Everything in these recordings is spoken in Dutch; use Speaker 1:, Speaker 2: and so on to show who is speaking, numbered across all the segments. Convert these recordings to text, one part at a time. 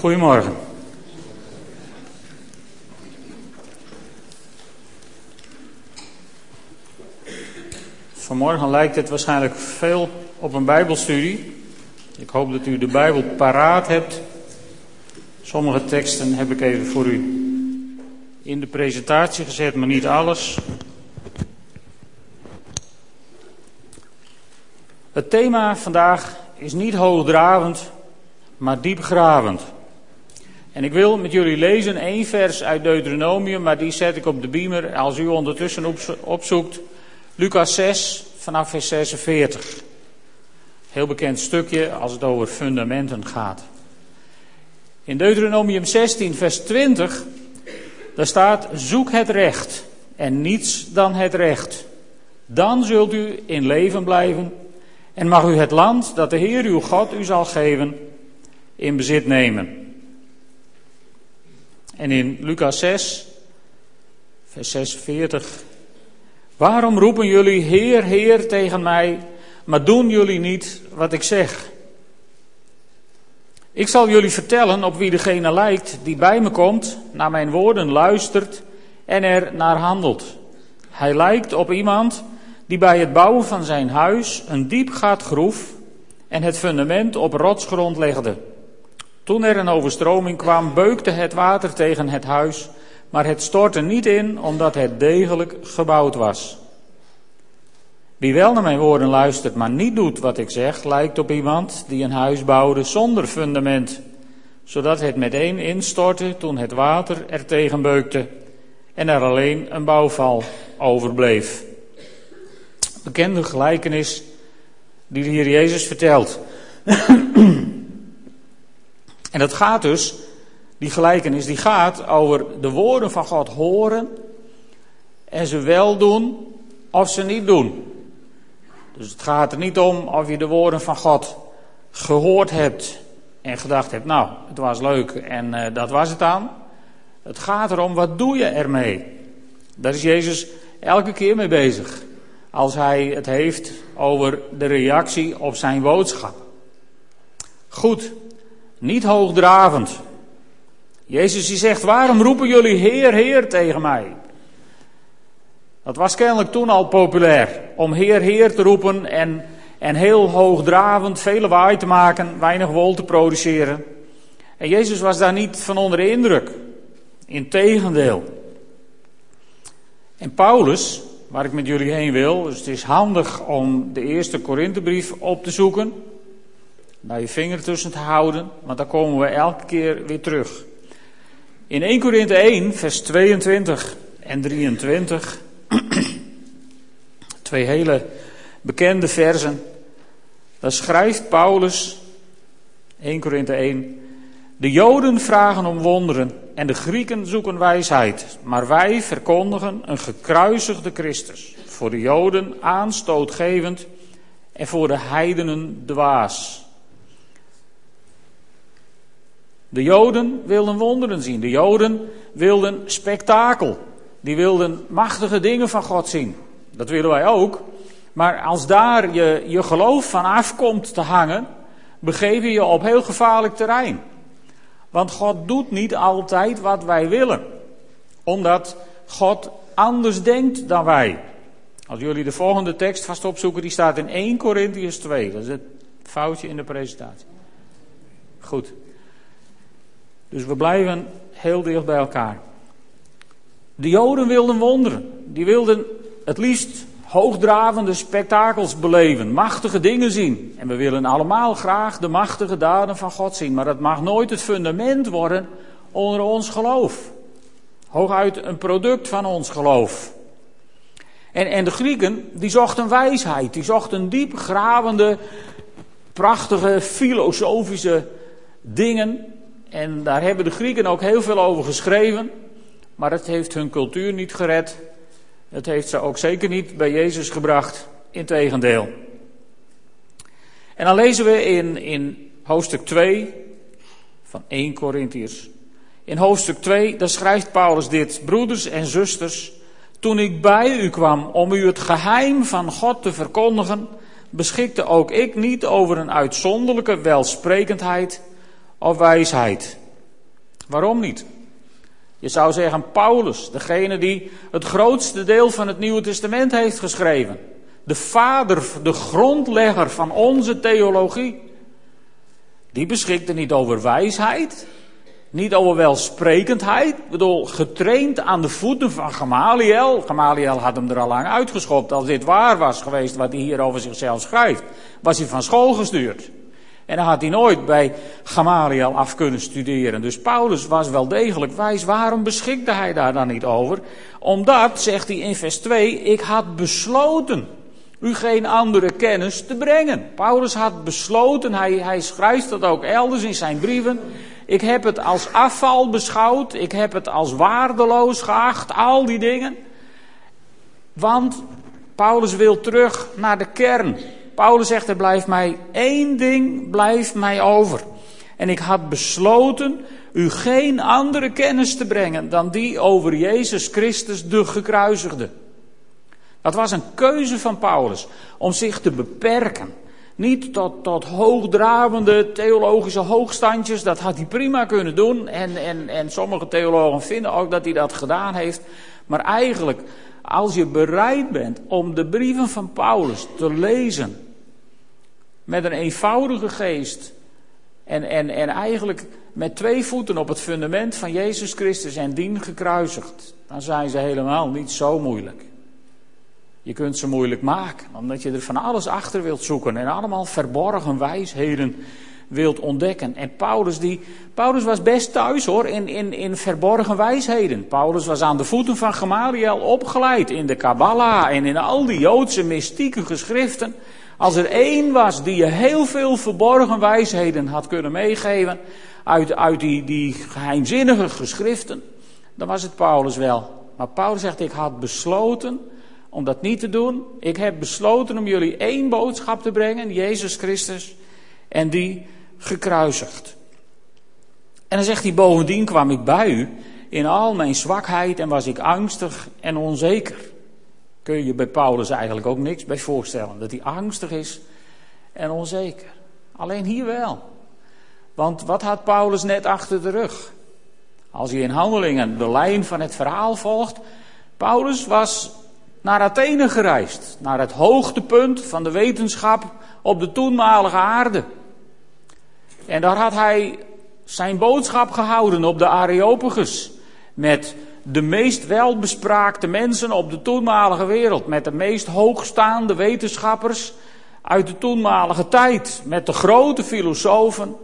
Speaker 1: Goedemorgen. Vanmorgen lijkt het waarschijnlijk veel op een Bijbelstudie. Ik hoop dat u de Bijbel paraat hebt. Sommige teksten heb ik even voor u in de presentatie gezet, maar niet alles. Het thema vandaag is niet hoogdravend, maar diepgravend. En ik wil met jullie lezen één vers uit Deuteronomium, maar die zet ik op de beamer als u ondertussen opzoekt. Lucas 6 vanaf vers 46. Heel bekend stukje als het over fundamenten gaat. In Deuteronomium 16 vers 20, daar staat, zoek het recht en niets dan het recht. Dan zult u in leven blijven en mag u het land dat de Heer uw God u zal geven in bezit nemen. En in Lucas 6, vers 46. Waarom roepen jullie Heer, Heer tegen mij, maar doen jullie niet wat ik zeg? Ik zal jullie vertellen op wie degene lijkt die bij me komt, naar mijn woorden luistert en er naar handelt. Hij lijkt op iemand die bij het bouwen van zijn huis een diepgaat groef en het fundament op rotsgrond legde. Toen er een overstroming kwam, beukte het water tegen het huis, maar het stortte niet in omdat het degelijk gebouwd was. Wie wel naar mijn woorden luistert, maar niet doet wat ik zeg, lijkt op iemand die een huis bouwde zonder fundament, zodat het meteen instortte toen het water er tegen beukte en er alleen een bouwval overbleef. Bekende gelijkenis die de Heer Jezus vertelt. En dat gaat dus, die gelijkenis, die gaat over de woorden van God horen en ze wel doen of ze niet doen. Dus het gaat er niet om of je de woorden van God gehoord hebt en gedacht hebt, nou, het was leuk en uh, dat was het dan. Het gaat erom, wat doe je ermee? Daar is Jezus elke keer mee bezig. Als hij het heeft over de reactie op zijn boodschap. Goed, niet hoogdravend. Jezus die zegt, waarom roepen jullie Heer, Heer tegen mij? Dat was kennelijk toen al populair, om Heer, Heer te roepen en, en heel hoogdravend, vele waai te maken, weinig wol te produceren. En Jezus was daar niet van onder de indruk. Integendeel. En Paulus, waar ik met jullie heen wil, dus het is handig om de eerste Korinthebrief op te zoeken daar je vinger tussen te houden, want daar komen we elke keer weer terug. In 1 Korinthe 1, vers 22 en 23, twee hele bekende versen, daar schrijft Paulus, 1 Korinthe 1, de Joden vragen om wonderen en de Grieken zoeken wijsheid, maar wij verkondigen een gekruisigde Christus, voor de Joden aanstootgevend en voor de heidenen dwaas. De Joden wilden wonderen zien. De Joden wilden spektakel. Die wilden machtige dingen van God zien. Dat willen wij ook. Maar als daar je, je geloof van afkomt te hangen, begeef je je op heel gevaarlijk terrein. Want God doet niet altijd wat wij willen. Omdat God anders denkt dan wij. Als jullie de volgende tekst vast opzoeken, die staat in 1 Corinthians 2. Dat is het foutje in de presentatie. Goed. Dus we blijven heel dicht bij elkaar. De Joden wilden wonderen. Die wilden het liefst hoogdravende spektakels beleven, machtige dingen zien. En we willen allemaal graag de machtige daden van God zien, maar dat mag nooit het fundament worden onder ons geloof. Hooguit een product van ons geloof. En, en de Grieken, die zochten wijsheid, die zochten diepgravende, prachtige, filosofische dingen en daar hebben de Grieken ook heel veel over geschreven. Maar het heeft hun cultuur niet gered. Het heeft ze ook zeker niet bij Jezus gebracht. Integendeel. En dan lezen we in, in hoofdstuk 2 van 1 Corinthiërs. In hoofdstuk 2, daar schrijft Paulus dit. Broeders en zusters, toen ik bij u kwam om u het geheim van God te verkondigen, beschikte ook ik niet over een uitzonderlijke welsprekendheid of wijsheid. Waarom niet? Je zou zeggen Paulus, degene die het grootste deel van het Nieuwe Testament heeft geschreven. De vader, de grondlegger van onze theologie. Die beschikte niet over wijsheid, niet over welsprekendheid. Ik bedoel, getraind aan de voeten van Gamaliel. Gamaliel had hem er al lang uitgeschopt. Als dit waar was geweest wat hij hier over zichzelf schrijft, was hij van school gestuurd. En dan had hij nooit bij Gamaliel af kunnen studeren. Dus Paulus was wel degelijk wijs. Waarom beschikte hij daar dan niet over? Omdat, zegt hij in vers 2, ik had besloten u geen andere kennis te brengen. Paulus had besloten, hij, hij schrijft dat ook elders in zijn brieven. Ik heb het als afval beschouwd, ik heb het als waardeloos geacht, al die dingen. Want Paulus wil terug naar de kern. Paulus zegt, er blijft mij één ding blijft mij over. En ik had besloten u geen andere kennis te brengen dan die over Jezus Christus de gekruisigde. Dat was een keuze van Paulus om zich te beperken. Niet tot, tot hoogdravende theologische hoogstandjes, dat had hij prima kunnen doen. En, en, en sommige theologen vinden ook dat hij dat gedaan heeft. Maar eigenlijk, als je bereid bent om de brieven van Paulus te lezen met een eenvoudige geest. En, en, en eigenlijk met twee voeten op het fundament van Jezus Christus en dien gekruisigd. Dan zijn ze helemaal niet zo moeilijk. Je kunt ze moeilijk maken, omdat je er van alles achter wilt zoeken en allemaal verborgen wijsheden wilt ontdekken. En Paulus, die, Paulus was best thuis hoor, in, in, in verborgen wijsheden. Paulus was aan de voeten van Gamaliel opgeleid in de Kabbalah en in al die Joodse mystieke geschriften. Als er één was die je heel veel verborgen wijsheden had kunnen meegeven uit, uit die, die geheimzinnige geschriften, dan was het Paulus wel. Maar Paulus zegt, ik had besloten om dat niet te doen. Ik heb besloten om jullie één boodschap te brengen, Jezus Christus, en die gekruisigd. En dan zegt hij, bovendien kwam ik bij u in al mijn zwakheid en was ik angstig en onzeker. Kun je je bij Paulus eigenlijk ook niks bij voorstellen. Dat hij angstig is en onzeker. Alleen hier wel. Want wat had Paulus net achter de rug? Als je in handelingen de lijn van het verhaal volgt. Paulus was naar Athene gereisd. Naar het hoogtepunt van de wetenschap op de toenmalige aarde. En daar had hij zijn boodschap gehouden op de Areopagus. Met de meest welbespraakte mensen op de toenmalige wereld. Met de meest hoogstaande wetenschappers uit de toenmalige tijd. Met de grote filosofen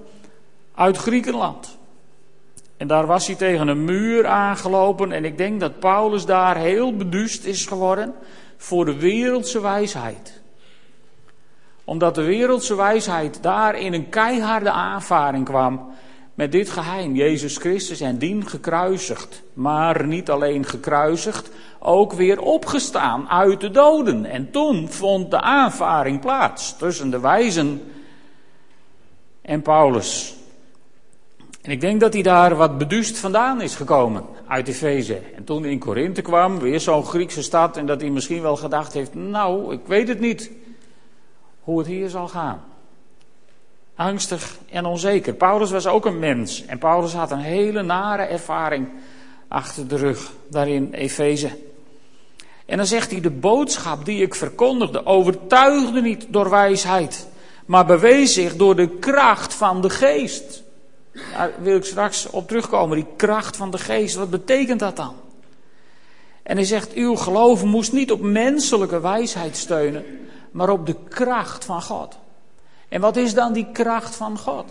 Speaker 1: uit Griekenland. En daar was hij tegen een muur aangelopen. En ik denk dat Paulus daar heel beduust is geworden voor de wereldse wijsheid. Omdat de wereldse wijsheid daar in een keiharde aanvaring kwam met dit geheim. Jezus Christus en dien gekruisigd. Maar niet alleen gekruisigd, ook weer opgestaan uit de doden. En toen vond de aanvaring plaats tussen de wijzen en Paulus. En ik denk dat hij daar wat beduust vandaan is gekomen uit Efeze. En toen in Korinthe kwam, weer zo'n Griekse stad, en dat hij misschien wel gedacht heeft: Nou, ik weet het niet hoe het hier zal gaan angstig en onzeker. Paulus was ook een mens en Paulus had een hele nare ervaring achter de rug daar in Efeze. En dan zegt hij, de boodschap die ik verkondigde overtuigde niet door wijsheid, maar bewees zich door de kracht van de geest. Daar wil ik straks op terugkomen, die kracht van de geest, wat betekent dat dan? En hij zegt, uw geloof moest niet op menselijke wijsheid steunen, maar op de kracht van God. En wat is dan die kracht van God?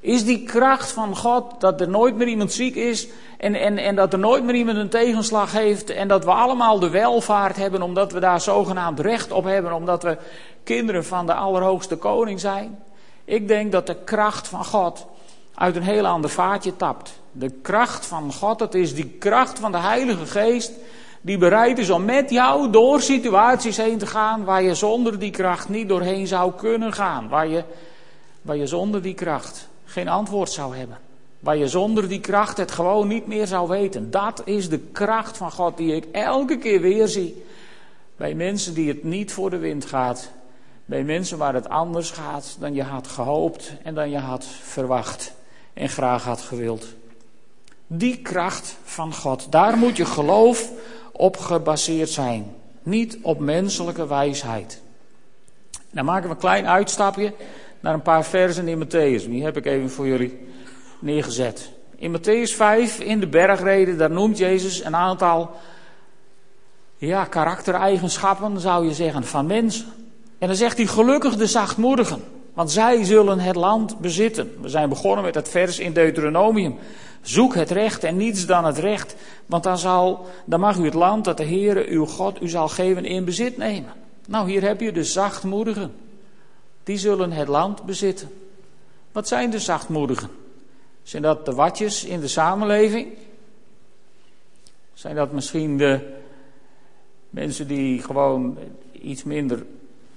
Speaker 1: Is die kracht van God dat er nooit meer iemand ziek is en, en, en dat er nooit meer iemand een tegenslag heeft en dat we allemaal de welvaart hebben omdat we daar zogenaamd recht op hebben, omdat we kinderen van de Allerhoogste Koning zijn? Ik denk dat de kracht van God uit een heel ander vaatje tapt. De kracht van God, dat is die kracht van de Heilige Geest die bereid is om met jou door situaties heen te gaan waar je zonder die kracht niet doorheen zou kunnen gaan. Waar je, waar je zonder die kracht geen antwoord zou hebben. Waar je zonder die kracht het gewoon niet meer zou weten. Dat is de kracht van God die ik elke keer weer zie. Bij mensen die het niet voor de wind gaat. Bij mensen waar het anders gaat dan je had gehoopt en dan je had verwacht en graag had gewild. Die kracht van God. Daar moet je geloof op gebaseerd zijn. Niet op menselijke wijsheid. Dan maken we een klein uitstapje naar een paar versen in Matthäus. Die heb ik even voor jullie neergezet. In Matthäus 5, in de bergreden, daar noemt Jezus een aantal ja, karaktereigenschappen, zou je zeggen, van mensen. En dan zegt hij gelukkig de zachtmoedigen, want zij zullen het land bezitten. We zijn begonnen met het vers in Deuteronomium. Zoek het recht en niets dan het recht, want dan, zal, dan mag u het land dat de Heere uw God u zal geven in bezit nemen. Nou, hier heb je de zachtmoedigen. Die zullen het land bezitten. Wat zijn de zachtmoedigen? Zijn dat de watjes in de samenleving? Zijn dat misschien de mensen die gewoon iets minder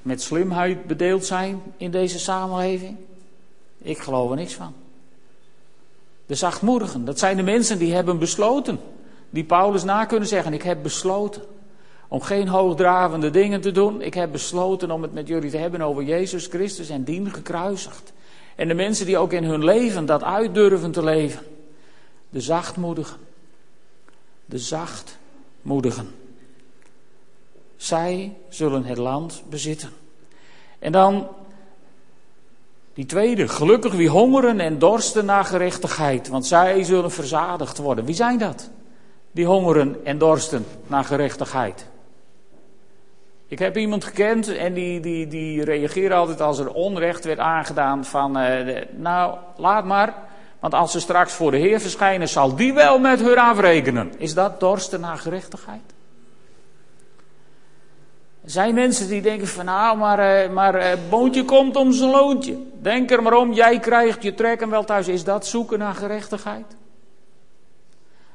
Speaker 1: met slimheid bedeeld zijn in deze samenleving? Ik geloof er niks van. De zachtmoedigen, dat zijn de mensen die hebben besloten. Die Paulus na kunnen zeggen: Ik heb besloten om geen hoogdravende dingen te doen. Ik heb besloten om het met jullie te hebben over Jezus Christus en dien gekruisigd. En de mensen die ook in hun leven dat uit durven te leven. De zachtmoedigen. De zachtmoedigen. Zij zullen het land bezitten. En dan die tweede, gelukkig wie hongeren en dorsten naar gerechtigheid, want zij zullen verzadigd worden. Wie zijn dat? Die hongeren en dorsten naar gerechtigheid. Ik heb iemand gekend en die, die, die reageerde altijd als er onrecht werd aangedaan van, uh, nou laat maar, want als ze straks voor de Heer verschijnen zal die wel met hun afrekenen. Is dat dorsten naar gerechtigheid? Er zijn mensen die denken van nou, maar, uh, maar uh, boontje komt om zijn loontje. Denk er maar om, jij krijgt je trekken wel thuis. Is dat zoeken naar gerechtigheid?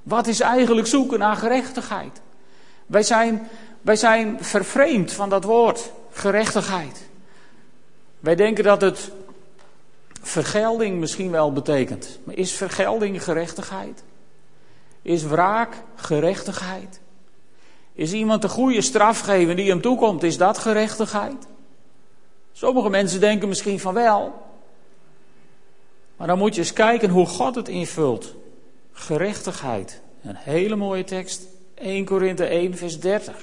Speaker 1: Wat is eigenlijk zoeken naar gerechtigheid? Wij zijn wij zijn vervreemd van dat woord, gerechtigheid. Wij denken dat het vergelding misschien wel betekent. Maar is vergelding gerechtigheid? Is wraak gerechtigheid? Is iemand een goede straf geven die hem toekomt, is dat gerechtigheid? Sommige mensen denken misschien van wel. Maar dan moet je eens kijken hoe God het invult. Gerechtigheid. Een hele mooie tekst. 1 Korinthe 1, vers 30.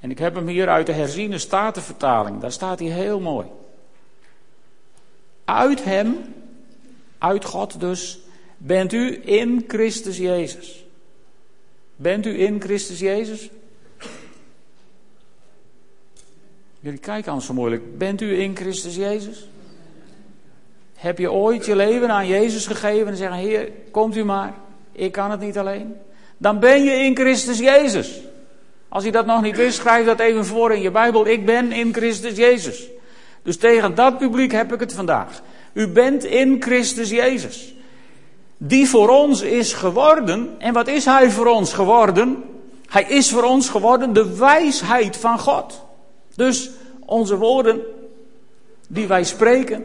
Speaker 1: En ik heb hem hier uit de herziene statenvertaling. Daar staat hij heel mooi. Uit hem, uit God dus, bent u in Christus Jezus. Bent u in Christus Jezus? Jullie kijken anders zo moeilijk. Bent u in Christus Jezus? Heb je ooit je leven aan Jezus gegeven en zeggen: Heer, komt u maar, ik kan het niet alleen? Dan ben je in Christus Jezus. Als je dat nog niet wist, schrijf dat even voor in je Bijbel. Ik ben in Christus Jezus. Dus tegen dat publiek heb ik het vandaag. U bent in Christus Jezus. Die voor ons is geworden. En wat is Hij voor ons geworden? Hij is voor ons geworden de wijsheid van God. Dus onze woorden die wij spreken,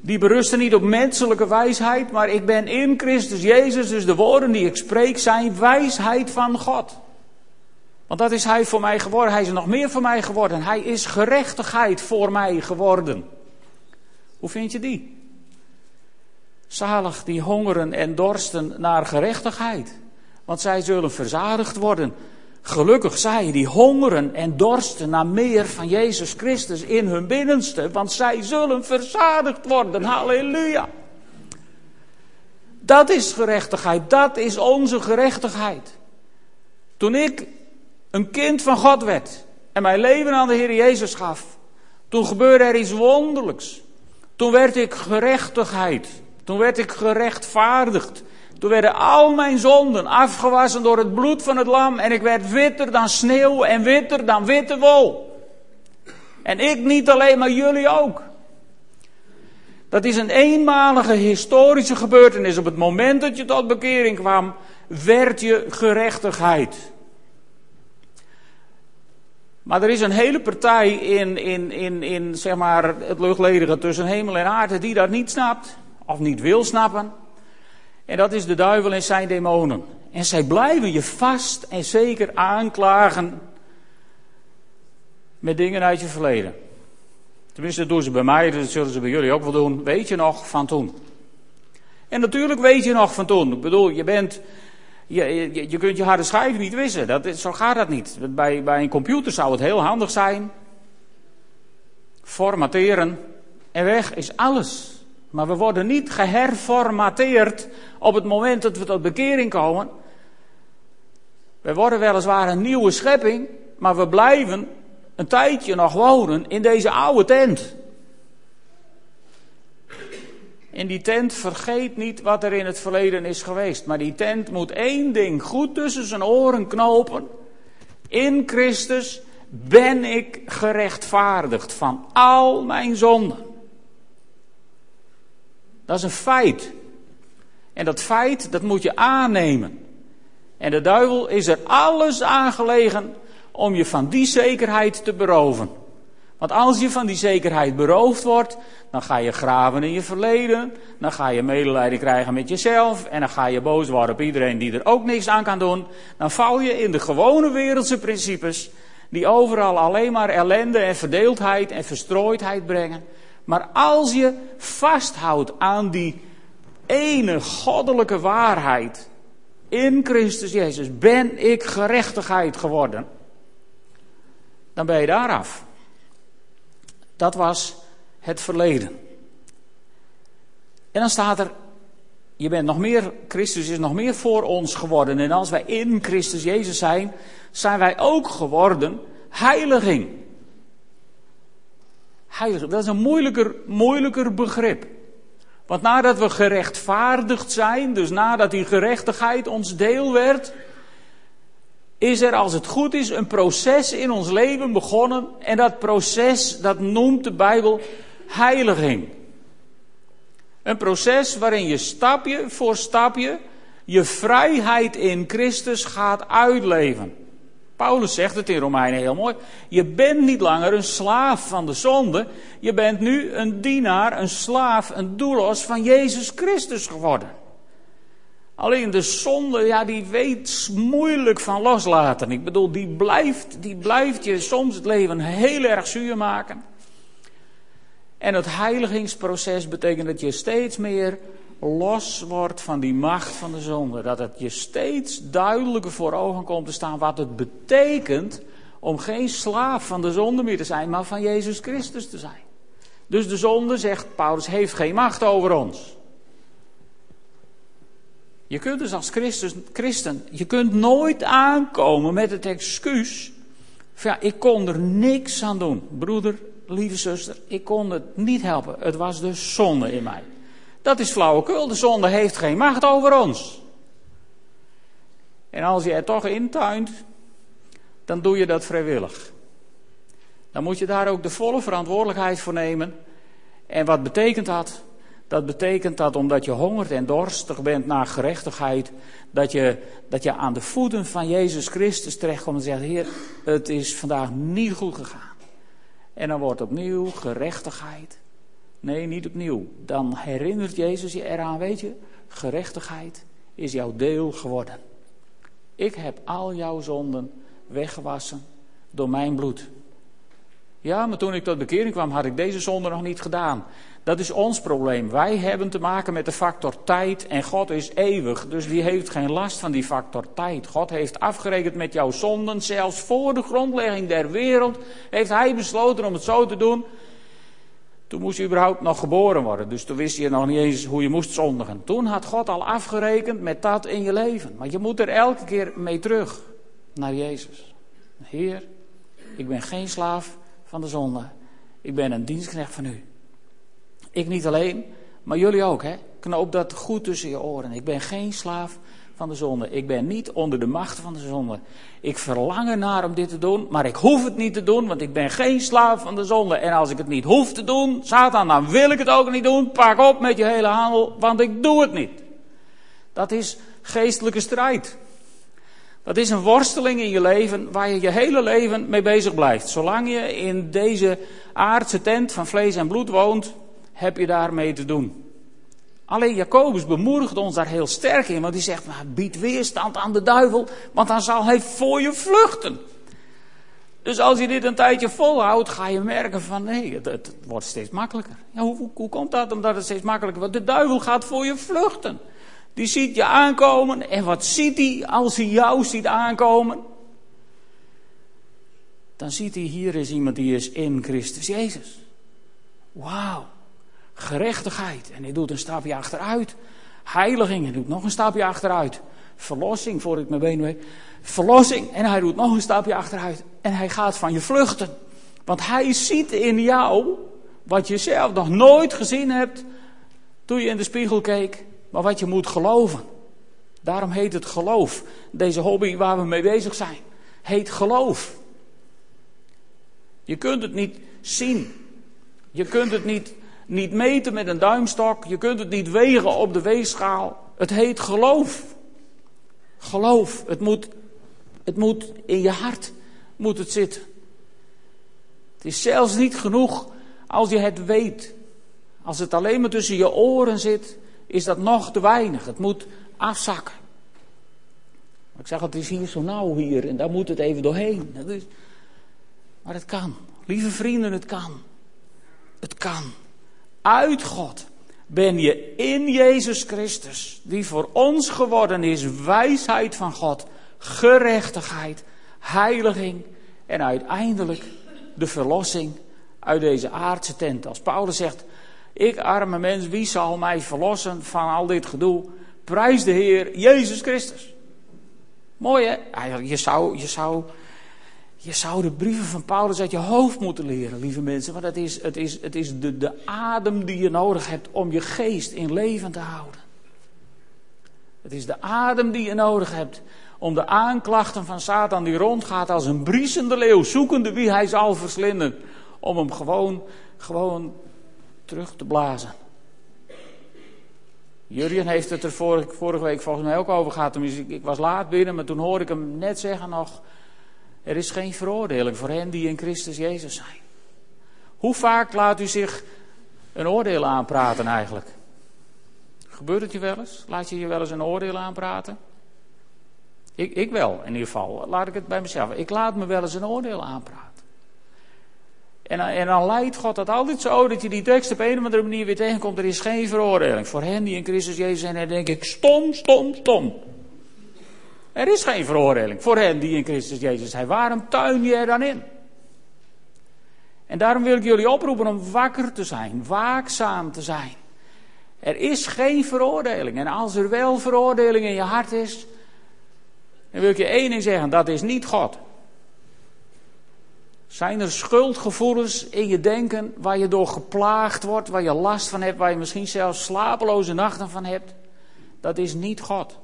Speaker 1: die berusten niet op menselijke wijsheid, maar ik ben in Christus Jezus, dus de woorden die ik spreek zijn wijsheid van God. Want dat is Hij voor mij geworden. Hij is nog meer voor mij geworden. Hij is gerechtigheid voor mij geworden. Hoe vind je die? Zalig die hongeren en dorsten naar gerechtigheid. Want zij zullen verzadigd worden. Gelukkig zij die hongeren en dorsten naar meer van Jezus Christus in hun binnenste. Want zij zullen verzadigd worden. Halleluja. Dat is gerechtigheid. Dat is onze gerechtigheid. Toen ik een kind van God werd en mijn leven aan de Heer Jezus gaf, toen gebeurde er iets wonderlijks. Toen werd ik gerechtigheid. Toen werd ik gerechtvaardigd. Toen werden al mijn zonden afgewassen door het bloed van het lam en ik werd witter dan sneeuw en witter dan witte wol. En ik niet alleen, maar jullie ook. Dat is een eenmalige historische gebeurtenis. Op het moment dat je tot bekering kwam, werd je gerechtigheid. Maar er is een hele partij in, in, in, in zeg maar, het luchtledige tussen hemel en aarde die dat niet snapt, of niet wil snappen. En dat is de duivel en zijn demonen. En zij blijven je vast en zeker aanklagen met dingen uit je verleden. Tenminste, dat doen ze bij mij, dat zullen ze bij jullie ook wel doen. Weet je nog van toen? En natuurlijk weet je nog van toen. Ik bedoel, je bent. Je, je, kunt je harde schijf niet wissen. Dat, zo gaat dat niet. Bij, bij een computer zou het heel handig zijn. Formateren. En weg is alles. Maar we worden niet geherformateerd op het moment dat we tot bekering komen. We worden weliswaar een nieuwe schepping, maar we blijven een tijdje nog wonen in deze oude tent. In die tent vergeet niet wat er in het verleden is geweest. Maar die tent moet één ding goed tussen zijn oren knopen. In Christus ben ik gerechtvaardigd van al mijn zonden. Dat is een feit. En dat feit, dat moet je aannemen. En de duivel is er alles aangelegen om je van die zekerheid te beroven. Want als je van die zekerheid beroofd wordt, dan ga je graven in je verleden, dan ga je medelijden krijgen met jezelf en dan ga je boos worden op iedereen die er ook niks aan kan doen. Dan val je in de gewone wereldse principes die overal alleen maar ellende en verdeeldheid en verstrooidheid brengen. Maar als je vasthoudt aan die ene goddelijke waarheid in Christus Jezus, ben ik gerechtigheid geworden, dan ben je daar af. Dat was het verleden. En dan staat er, je bent nog meer, Christus is nog meer voor ons geworden. En als wij in Christus Jezus zijn, zijn wij ook geworden heiliging. Dat is een moeilijker, moeilijker begrip. Want nadat we gerechtvaardigd zijn, dus nadat die gerechtigheid ons deel werd, is er, als het goed is, een proces in ons leven begonnen. En dat proces, dat noemt de Bijbel heiliging. Een proces waarin je stapje voor stapje je vrijheid in Christus gaat uitleven. Paulus zegt het in Romeinen heel mooi. Je bent niet langer een slaaf van de zonde. Je bent nu een dienaar, een slaaf, een doelos van Jezus Christus geworden. Alleen de zonde, ja, die weet moeilijk van loslaten. Ik bedoel, die blijft, die blijft je soms het leven heel erg zuur maken. En het heiligingsproces betekent dat je steeds meer los wordt van die macht van de zonde. Dat het je steeds duidelijker voor ogen komt te staan wat het betekent om geen slaaf van de zonde meer te zijn, maar van Jezus Christus te zijn. Dus de zonde, zegt Paulus, heeft geen macht over ons. Je kunt dus als christen, je kunt nooit aankomen met het excuus ja, ik kon er niks aan doen. Broeder, lieve zuster, ik kon het niet helpen. Het was de zonde in mij. Dat is flauwekul. De zonde heeft geen macht over ons. En als je er toch intuint, dan doe je dat vrijwillig. Dan moet je daar ook de volle verantwoordelijkheid voor nemen. En wat betekent dat? Dat betekent dat omdat je hongert en dorstig bent naar gerechtigheid, dat je, dat je aan de voeten van Jezus Christus terechtkomt en zegt: Heer, het is vandaag niet goed gegaan. En dan wordt opnieuw gerechtigheid. Nee, niet opnieuw. Dan herinnert Jezus je eraan, weet je, gerechtigheid is jouw deel geworden. Ik heb al jouw zonden weggewassen door mijn bloed. Ja, maar toen ik tot bekering kwam, had ik deze zonde nog niet gedaan. Dat is ons probleem. Wij hebben te maken met de factor tijd en God is eeuwig. Dus die heeft geen last van die factor tijd. God heeft afgerekend met jouw zonden. Zelfs voor de grondlegging der wereld heeft Hij besloten om het zo te doen. Toen moest je überhaupt nog geboren worden. Dus toen wist je nog niet eens hoe je moest zondigen. Toen had God al afgerekend met dat in je leven. Maar je moet er elke keer mee terug naar Jezus. Heer, ik ben geen slaaf van de zonde. Ik ben een dienstknecht van u. Ik niet alleen, maar jullie ook, hè? Knoop dat goed tussen je oren. Ik ben geen slaaf van de zonde. Ik ben niet onder de macht van de zonde. Ik verlang ernaar om dit te doen, maar ik hoef het niet te doen, want ik ben geen slaaf van de zonde. En als ik het niet hoef te doen, Satan, dan wil ik het ook niet doen. Pak op met je hele handel, want ik doe het niet. Dat is geestelijke strijd. Dat is een worsteling in je leven waar je je hele leven mee bezig blijft. Zolang je in deze aardse tent van vlees en bloed woont, heb je daarmee te doen. Alleen Jacobus bemoedigt ons daar heel sterk in, want hij zegt, maar bied weerstand aan de duivel, want dan zal hij voor je vluchten. Dus als je dit een tijdje volhoudt, ga je merken van nee, het, wordt steeds makkelijker. Ja, hoe, hoe, hoe komt dat? Omdat het steeds makkelijker wordt. De duivel gaat voor je vluchten. Die ziet je aankomen en wat ziet hij als hij jou ziet aankomen? Dan ziet hij hier is iemand die is in Christus Jezus. Wauw, gerechtigheid. En hij doet een stapje achteruit. Heiliging, hij doet nog een stapje achteruit. Verlossing, voor ik mijn benen weet. Verlossing, en hij doet nog een stapje achteruit. En hij gaat van je vluchten. Want hij ziet in jou wat je zelf nog nooit gezien hebt toen je in de spiegel keek, maar wat je moet geloven. Daarom heet het geloof. Deze hobby waar we mee bezig zijn, heet geloof. Je kunt het niet zien. Je kunt het niet, niet meten met een duimstok. Je kunt het niet wegen op de weegschaal. Het heet geloof. Geloof. Het moet, het moet in je hart moet het zitten. Het is zelfs niet genoeg als je het weet. Als het alleen maar tussen je oren zit, is dat nog te weinig. Het moet afzakken. Ik zeg, het is hier zo nauw hier en daar moet het even doorheen. Maar het kan. Lieve vrienden, het kan. Het kan. Uit God ben je in Jezus Christus, die voor ons geworden is wijsheid van God, gerechtigheid, heiliging en uiteindelijk de verlossing uit deze aardse tent. Als Paulus zegt, ik arme mens, wie zal mij verlossen van al dit gedoe? Prijs de Heer Jezus Christus. Mooi hè? Je zou, je zou, je zou de brieven van Paulus uit je hoofd moeten leren, lieve mensen. Want het is, het is, het is de, de adem die je nodig hebt om je geest in leven te houden. Het is de adem die je nodig hebt om de aanklachten van Satan die rondgaat als een briesende leeuw, zoekende wie hij zal verslinden, om hem gewoon, gewoon terug te blazen. Jurjen heeft het er vorige, week volgens mij ook over gehad. Ik, ik was laat binnen, maar toen hoorde ik hem net zeggen nog... Er is geen veroordeling voor hen die in Christus Jezus zijn. Hoe vaak laat u zich een oordeel aanpraten eigenlijk? Gebeurt het je wel eens? Laat je je wel eens een oordeel aanpraten? Ik, ik wel, in ieder geval. Laat ik het bij mezelf. Ik laat me wel eens een oordeel aanpraten. En, en dan leidt God dat altijd zo dat je die tekst op een of andere manier weer tegenkomt. Er is geen veroordeling voor hen die in Christus Jezus zijn. En dan denk ik, stom, stom, stom. Er is geen veroordeling voor hen die in Christus Jezus zijn. Waarom tuin je er dan in? En daarom wil ik jullie oproepen om wakker te zijn, waakzaam te zijn. Er is geen veroordeling. En als er wel veroordeling in je hart is, dan wil ik je één ding zeggen: dat is niet God. Zijn er schuldgevoelens in je denken waar je door geplaagd wordt, waar je last van hebt, waar je misschien zelfs slapeloze nachten van hebt? Dat is niet God.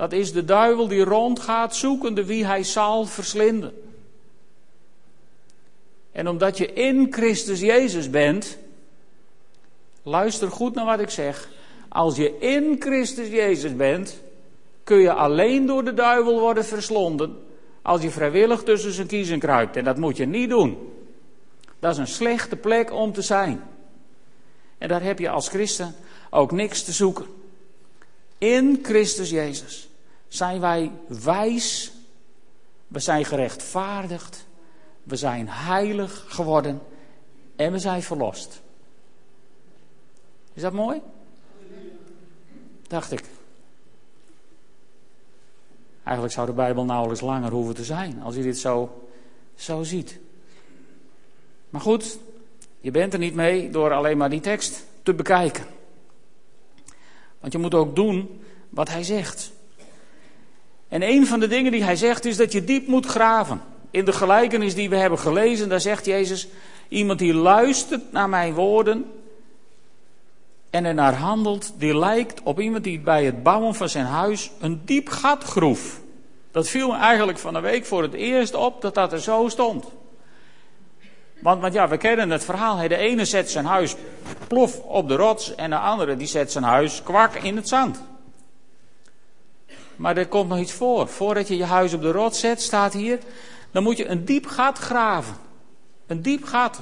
Speaker 1: Dat is de duivel die rondgaat zoekende wie hij zal verslinden. En omdat je in Christus Jezus bent, luister goed naar wat ik zeg. Als je in Christus Jezus bent, kun je alleen door de duivel worden verslonden als je vrijwillig tussen zijn kiezen kruipt. En dat moet je niet doen. Dat is een slechte plek om te zijn. En daar heb je als christen ook niks te zoeken. In Christus Jezus zijn wij wijs, we zijn gerechtvaardigd, we zijn heilig geworden en we zijn verlost. Is dat mooi? Dacht ik. Eigenlijk zou de Bijbel nauwelijks langer hoeven te zijn als je dit zo, zo ziet. Maar goed, je bent er niet mee door alleen maar die tekst te bekijken. Want je moet ook doen wat hij zegt. En een van de dingen die hij zegt is dat je diep moet graven. In de gelijkenis die we hebben gelezen, daar zegt Jezus: Iemand die luistert naar mijn woorden en er naar handelt, die lijkt op iemand die bij het bouwen van zijn huis een diep gat groef. Dat viel me eigenlijk van de week voor het eerst op dat dat er zo stond. Want, want ja, we kennen het verhaal. De ene zet zijn huis plof op de rots en de andere die zet zijn huis kwak in het zand. Maar er komt nog iets voor. Voordat je je huis op de rots zet, staat hier, dan moet je een diep gat graven. Een diep gat.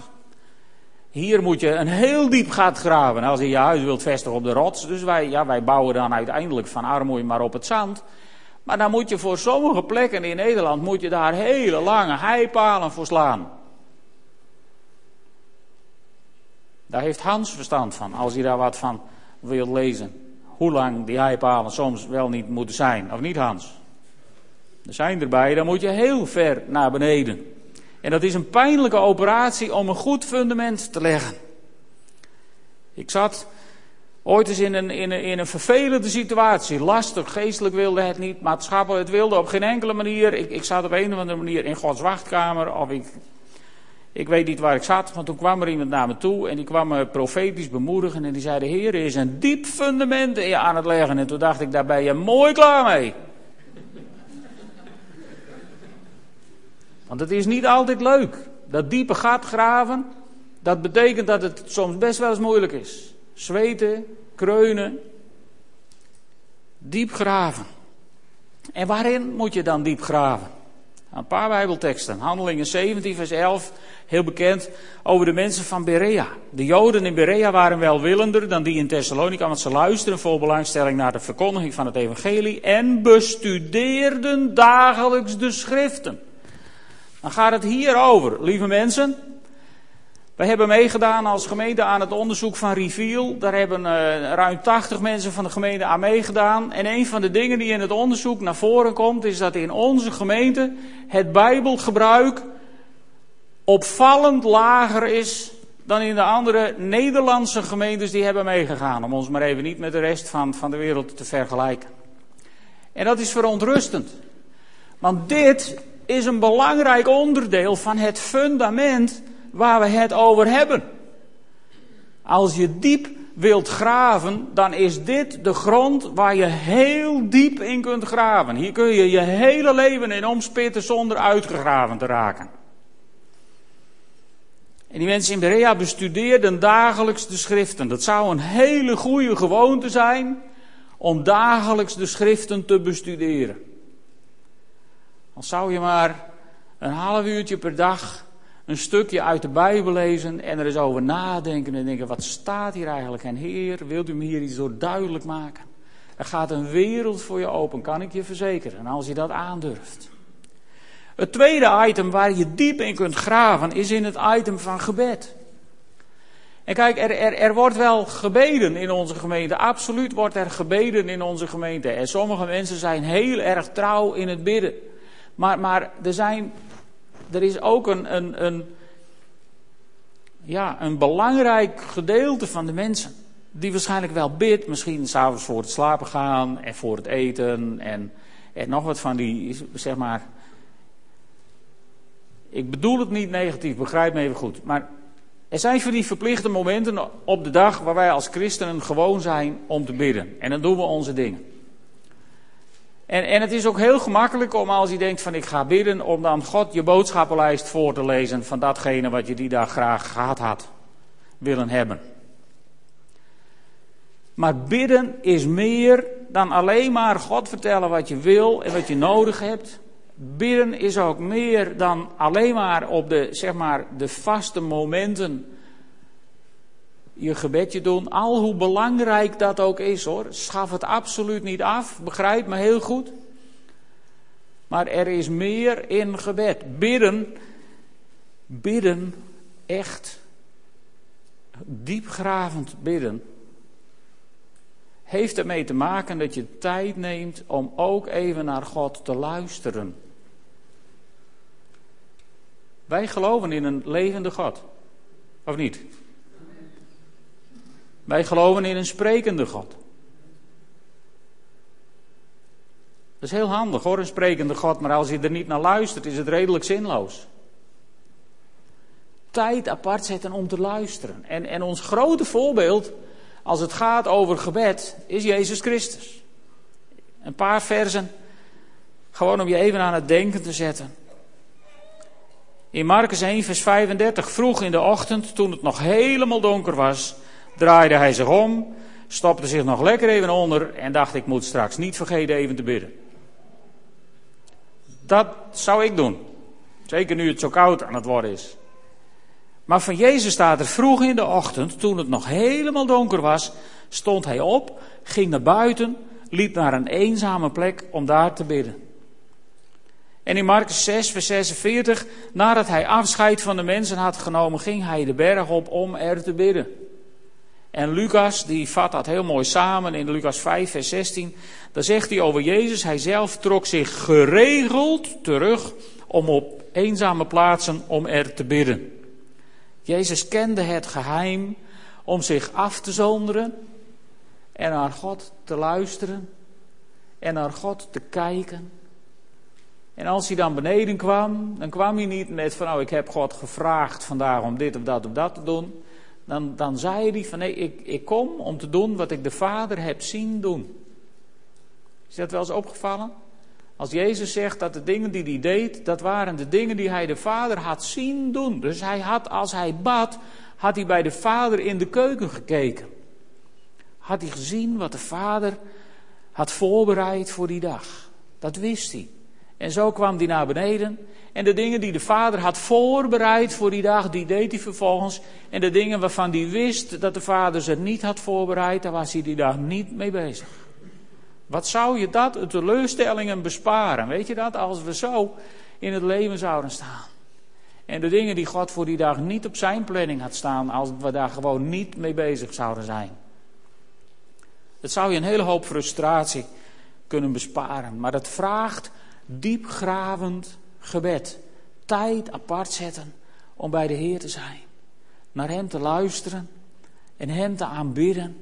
Speaker 1: Hier moet je een heel diep gat graven als je je huis wilt vestigen op de rots. Dus wij, ja, wij bouwen dan uiteindelijk van armoede maar op het zand. Maar dan moet je voor sommige plekken in Nederland, moet je daar hele lange heipalen voor slaan. Daar heeft Hans verstand van, als hij daar wat van wil lezen. Hoe lang die heipalen soms wel niet moeten zijn, of niet Hans? Er zijn erbij, dan moet je heel ver naar beneden. En dat is een pijnlijke operatie om een goed fundament te leggen. Ik zat ooit eens in een, in een, in een vervelende situatie. Lastig, geestelijk wilde het niet, maatschappelijk het wilde op geen enkele manier. Ik, ik zat op een of andere manier in Gods wachtkamer. Of ik, ik weet niet waar ik zat, want toen kwam er iemand naar me toe. En die kwam me profetisch bemoedigen. En die zei: De Heer is een diep fundament aan het leggen. En toen dacht ik: Daar ben je mooi klaar mee. Want het is niet altijd leuk. Dat diepe gat graven, dat betekent dat het soms best wel eens moeilijk is. Zweten, kreunen, diep graven. En waarin moet je dan diep graven? Een paar Bijbelteksten. Handelingen 17, vers 11, heel bekend over de mensen van Berea. De Joden in Berea waren welwillender dan die in Thessalonica, want ze luisterden vol belangstelling naar de verkondiging van het Evangelie en bestudeerden dagelijks de Schriften. Dan gaat het hier over, lieve mensen. We hebben meegedaan als gemeente aan het onderzoek van Riviel. Daar hebben uh, ruim 80 mensen van de gemeente aan meegedaan. En een van de dingen die in het onderzoek naar voren komt, is dat in onze gemeente het Bijbelgebruik opvallend lager is dan in de andere Nederlandse gemeentes die hebben meegegaan. Om ons maar even niet met de rest van, van de wereld te vergelijken. En dat is verontrustend. Want dit is een belangrijk onderdeel van het fundament waar we het over hebben. Als je diep wilt graven, dan is dit de grond waar je heel diep in kunt graven. Hier kun je je hele leven in omspitten zonder uitgegraven te raken. En die mensen in Berea bestudeerden dagelijks de schriften. Dat zou een hele goede gewoonte zijn om dagelijks de schriften te bestuderen. Dan zou je maar een half uurtje per dag een stukje uit de Bijbel lezen en er eens over nadenken en denken, wat staat hier eigenlijk? En Heer, wilt u me hier iets door duidelijk maken? Er gaat een wereld voor je open, kan ik je verzekeren, en als je dat aandurft. Het tweede item waar je diep in kunt graven is in het item van gebed. En kijk, er, er, er wordt wel gebeden in onze gemeente. Absoluut wordt er gebeden in onze gemeente. En sommige mensen zijn heel erg trouw in het bidden. Maar, maar er, zijn, er is ook een, een, een, ja, een belangrijk gedeelte van de mensen. Die waarschijnlijk wel bidt. Misschien s'avonds voor het slapen gaan en voor het eten. En, en nog wat van die, zeg maar. Ik bedoel het niet negatief, begrijp me even goed. Maar er zijn van die verplichte momenten op de dag waar wij als christenen gewoon zijn om te bidden. En dan doen we onze dingen. En, en het is ook heel gemakkelijk om als je denkt van ik ga bidden, om dan God je boodschappenlijst voor te lezen van datgene wat je die dag graag gehad had willen hebben. Maar bidden is meer dan alleen maar God vertellen wat je wil en wat je nodig hebt. Bidden is ook meer dan alleen maar op de, zeg maar, de vaste momenten je gebedje doen, al hoe belangrijk dat ook is hoor. Schaf het absoluut niet af, begrijp me heel goed. Maar er is meer in gebed. Bidden, bidden, echt diepgravend bidden, heeft ermee te maken dat je tijd neemt om ook even naar God te luisteren. Wij geloven in een levende God, of niet? Wij geloven in een sprekende God. Dat is heel handig hoor, een sprekende God, maar als je er niet naar luistert, is het redelijk zinloos. Tijd apart zetten om te luisteren. En, en ons grote voorbeeld, als het gaat over gebed, is Jezus Christus. Een paar versen, gewoon om je even aan het denken te zetten. In Marcus 1, vers 35, vroeg in de ochtend, toen het nog helemaal donker was, draaide hij zich om, stopte zich nog lekker even onder en dacht: Ik moet straks niet vergeten even te bidden. Dat zou ik doen. Zeker nu het zo koud aan het worden is. Maar van Jezus staat er vroeg in de ochtend, toen het nog helemaal donker was, stond hij op, ging naar buiten, liep naar een eenzame plek om daar te bidden. En in Marcus 6, vers 46, nadat hij afscheid van de mensen had genomen, ging hij de berg op om er te bidden. En Lucas, die vat dat heel mooi samen in Lucas 5, vers 16. Daar zegt hij over Jezus, hij zelf trok zich geregeld terug om op eenzame plaatsen om er te bidden. Jezus kende het geheim om zich af te zonderen en naar God te luisteren en naar God te kijken. En als hij dan beneden kwam, dan kwam hij niet met van nou ik heb God gevraagd vandaag om dit of dat of dat te doen. Dan, dan zei hij van nee, ik, ik kom om te doen wat ik de Vader heb zien doen. Is dat wel eens opgevallen? Als Jezus zegt dat de dingen die hij deed, dat waren de dingen die hij de Vader had zien doen. Dus hij had, als hij bad, had hij bij de Vader in de keuken gekeken. Had hij gezien wat de Vader had voorbereid voor die dag. Dat wist hij. En zo kwam hij naar beneden. En de dingen die de Vader had voorbereid voor die dag, die deed hij vervolgens. En de dingen waarvan hij wist dat de Vader ze niet had voorbereid, daar was hij die dag niet mee bezig. Wat zou je dat, teleurstellingen besparen? Weet je dat? Als we zo in het leven zouden staan. En de dingen die God voor die dag niet op zijn planning had staan, als we daar gewoon niet mee bezig zouden zijn. Het zou je een hele hoop frustratie kunnen besparen. Maar dat vraagt diepgravend gebed. Tijd apart zetten om bij de Heer te zijn. Naar Hem te luisteren en Hem te aanbidden.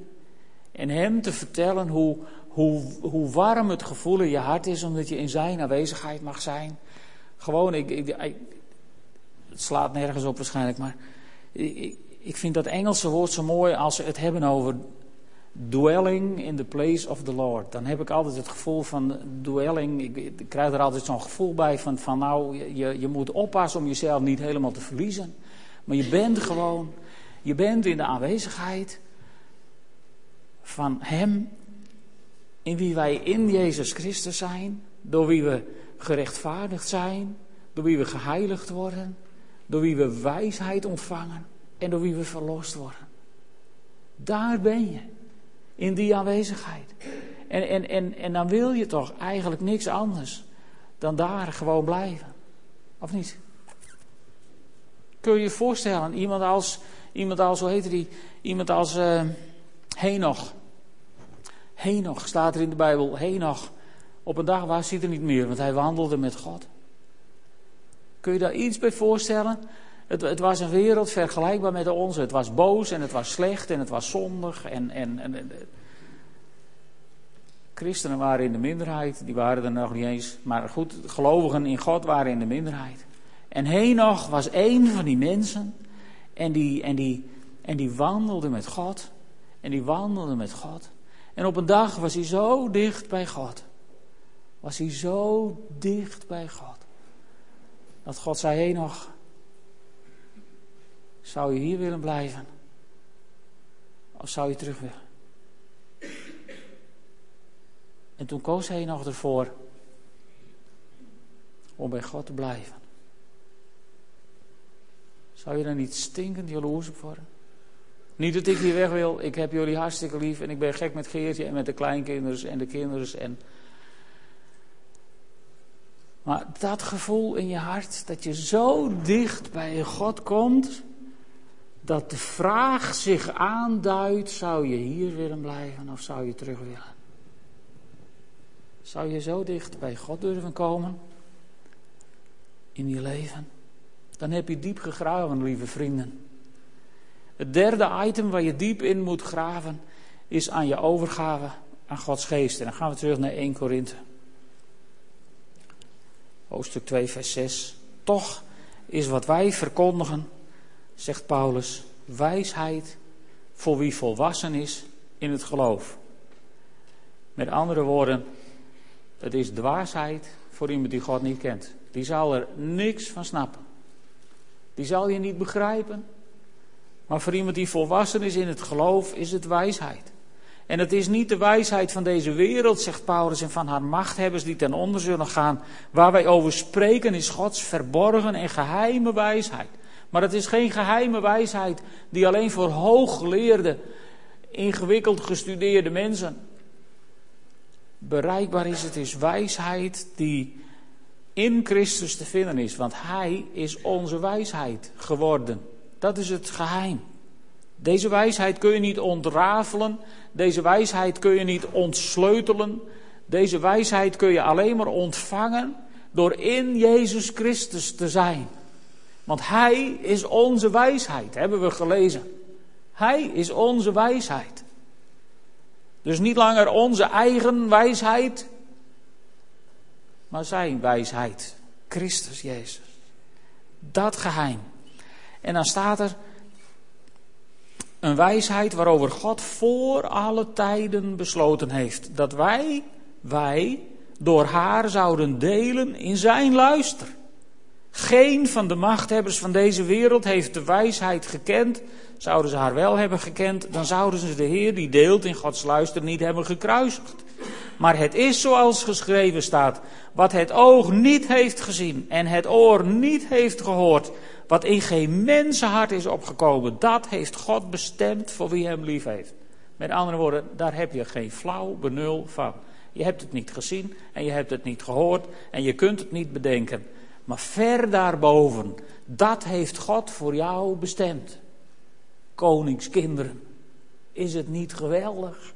Speaker 1: En Hem te vertellen hoe, hoe, hoe warm het gevoel in je hart is omdat je in Zijn aanwezigheid mag zijn. Gewoon, ik, het slaat nergens op waarschijnlijk, maar ik, ik vind dat Engelse woord zo mooi als ze het hebben over dwelling in the place of the Lord. Dan heb ik altijd het gevoel van dwelling. Ik, ik krijg er altijd zo'n gevoel bij van, van nou, je, je moet oppassen om jezelf niet helemaal te verliezen. Maar je bent gewoon, je bent in de aanwezigheid van Hem, in wie wij in Jezus Christus zijn, door wie we gerechtvaardigd zijn, door wie we geheiligd worden, door wie we wijsheid ontvangen en door wie we verlost worden. Daar ben je in die aanwezigheid. En, en, en, en dan wil je toch eigenlijk niks anders dan daar gewoon blijven. Of niet? Kun je je voorstellen, iemand als, iemand als hoe heet die? Iemand als uh, Henoch. Henoch staat er in de Bijbel. Henoch. Op een dag was hij er niet meer, want hij wandelde met God. Kun je daar iets bij voorstellen? Het, het, was een wereld vergelijkbaar met de onze. Het was boos en het was slecht en het was zondig. En, en, en, christenen waren in de minderheid, die waren er nog niet eens. Maar goed, gelovigen in God waren in de minderheid. En Henoch was één van die mensen. En die, en, die, en die wandelde met God. En die wandelde met God. En op een dag was hij zo dicht bij God. Was hij zo dicht bij God. Dat God zei, Henoch, zou je hier willen blijven? Of zou je terug willen? En toen koos hij nog ervoor om bij God te blijven. Zou je daar niet stinkend jaloers op worden? Niet dat ik hier weg wil, ik heb jullie hartstikke lief en ik ben gek met Geertje en met de kleinkinderen en de kinderen. En... Maar dat gevoel in je hart, dat je zo dicht bij God komt, dat de vraag zich aanduidt: zou je hier willen blijven of zou je terug willen? Zou je zo dicht bij God durven komen in je leven? Dan heb je diep gegraven, lieve vrienden. Het derde item waar je diep in moet graven is aan je overgave aan Gods geest. En dan gaan we terug naar 1 Korinthe. Hoofdstuk 2, vers 6. Toch is wat wij verkondigen zegt Paulus, wijsheid voor wie volwassen is in het geloof. Met andere woorden, het is dwaasheid voor iemand die God niet kent. Die zal er niks van snappen. Die zal je niet begrijpen. Maar voor iemand die volwassen is in het geloof, is het wijsheid. En het is niet de wijsheid van deze wereld, zegt Paulus, en van haar machthebbers die ten onder zullen gaan. Waar wij over spreken is Gods verborgen en geheime wijsheid. Maar het is geen geheime wijsheid die alleen voor hooggeleerde, ingewikkeld gestudeerde mensen bereikbaar is. Het is wijsheid die in Christus te vinden is. Want Hij is onze wijsheid geworden. Dat is het geheim. Deze wijsheid kun je niet ontrafelen. Deze wijsheid kun je niet ontsleutelen. Deze wijsheid kun je alleen maar ontvangen door in Jezus Christus te zijn. Want Hij is onze wijsheid, hebben we gelezen. Hij is onze wijsheid. Dus niet langer onze eigen wijsheid, maar zijn wijsheid. Christus Jezus. Dat geheim. En dan staat er een wijsheid waarover God voor alle tijden besloten heeft. Dat wij, wij, door haar zouden delen in zijn luister. Geen van de machthebbers van deze wereld heeft de wijsheid gekend. Zouden ze haar wel hebben gekend, dan zouden ze de Heer die deelt in Gods luister niet hebben gekruisigd. Maar het is zoals geschreven staat: wat het oog niet heeft gezien en het oor niet heeft gehoord, wat in geen mensenhart is opgekomen, dat heeft God bestemd voor wie hem lief heeft. Met andere woorden, daar heb je geen flauw benul van. Je hebt het niet gezien en je hebt het niet gehoord en je kunt het niet bedenken. Maar ver daarboven, dat heeft God voor jou bestemd. Koningskinderen, is het niet geweldig?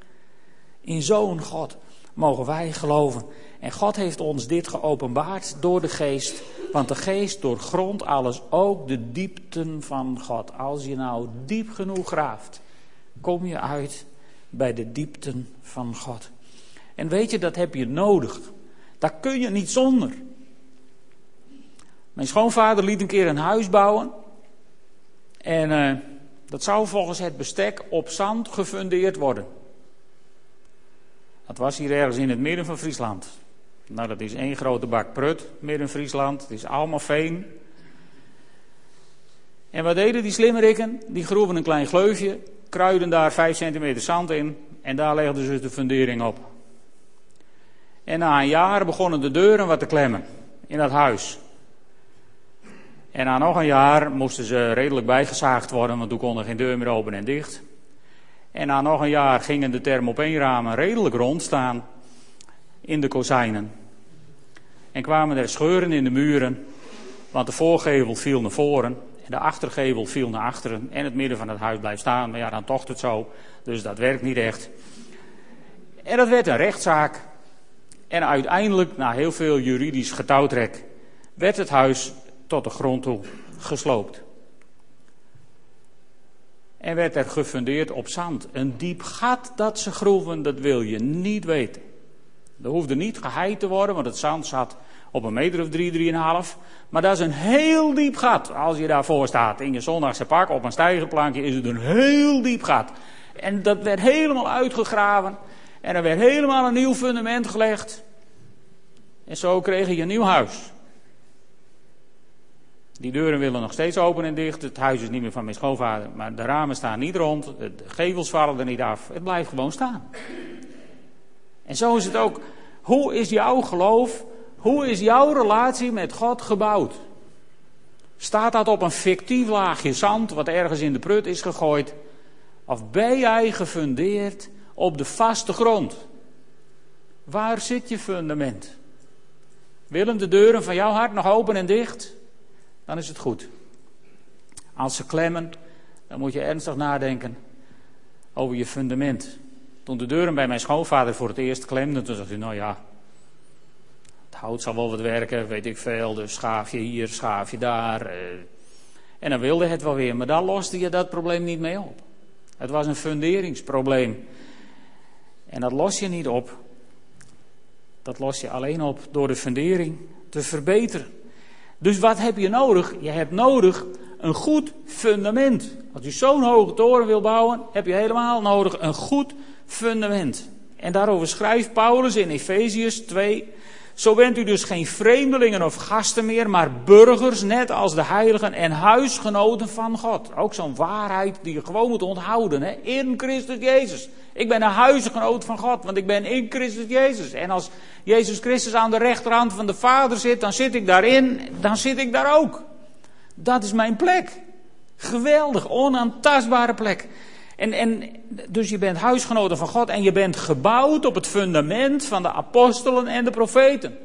Speaker 1: In zo'n God mogen wij geloven. En God heeft ons dit geopenbaard door de geest. Want de geest doorgrondt alles, ook de diepten van God. Als je nou diep genoeg graaft, kom je uit bij de diepten van God. En weet je, dat heb je nodig. Daar kun je niet zonder. Mijn schoonvader liet een keer een huis bouwen. En uh, dat zou volgens het bestek op zand gefundeerd worden. Dat was hier ergens in het midden van Friesland. Nou, dat is één grote bak prut, midden Friesland. Het is allemaal veen. En wat deden die slimmerikken? Die groeven een klein gleufje, kruiden daar vijf centimeter zand in en daar legden ze de fundering op. En na een jaar begonnen de deuren wat te klemmen in dat huis. En na nog een jaar moesten ze redelijk bijgezaagd worden, want toen kon er geen deur meer open en dicht. En na nog een jaar gingen de thermopeenramen redelijk rond staan in de kozijnen. En kwamen er scheuren in de muren, want de voorgevel viel naar voren en de achtergevel viel naar achteren en het midden van het huis blijft staan. Maar ja, dan tocht het zo, dus dat werkt niet echt. En dat werd een rechtszaak. En uiteindelijk, na heel veel juridisch getouwtrek, werd het huis tot de grond toe gesloopt. En werd er gefundeerd op zand. Een diep gat dat ze groeven, dat wil je niet weten. Dat hoefde niet geheid te worden, want het zand zat op een meter of drie, drieënhalf. Maar dat is een heel diep gat. Als je daarvoor staat in je zondagse pak op een stijgerplankje, is het een heel diep gat. En dat werd helemaal uitgegraven. En er werd helemaal een nieuw fundament gelegd. En zo kreeg je een nieuw huis. Die deuren willen nog steeds open en dicht. Het huis is niet meer van mijn schoonvader, maar de ramen staan niet rond. De gevels vallen er niet af. Het blijft gewoon staan. En zo is het ook. Hoe is jouw geloof, hoe is jouw relatie met God gebouwd? Staat dat op een fictief laagje zand wat ergens in de prut is gegooid? Of ben jij gefundeerd op de vaste grond? Waar zit je fundament? Willen de deuren van jouw hart nog open en dicht? Dan is het goed. Als ze klemmen, dan moet je ernstig nadenken over je fundament. Toen de deuren bij mijn schoonvader voor het eerst klemden, toen dacht hij, nou ja, het hout zal wel wat werken, weet ik veel. Dus schaaf je hier, schaaf je daar. Eh. En dan wilde het wel weer, maar daar loste je dat probleem niet mee op. Het was een funderingsprobleem. En dat los je niet op. Dat los je alleen op door de fundering te verbeteren. Dus wat heb je nodig? Je hebt nodig een goed fundament. Als je zo'n hoge toren wil bouwen, heb je helemaal nodig een goed fundament. En daarover schrijft Paulus in Efeziërs 2. Zo bent u dus geen vreemdelingen of gasten meer, maar burgers, net als de heiligen en huisgenoten van God. Ook zo'n waarheid die je gewoon moet onthouden, hè? in Christus Jezus. Ik ben een huisgenoot van God, want ik ben in Christus Jezus. En als Jezus Christus aan de rechterhand van de Vader zit, dan zit ik daarin, dan zit ik daar ook. Dat is mijn plek. Geweldig, onaantastbare plek. En, en, dus je bent huisgenoten van God en je bent gebouwd op het fundament van de apostelen en de profeten.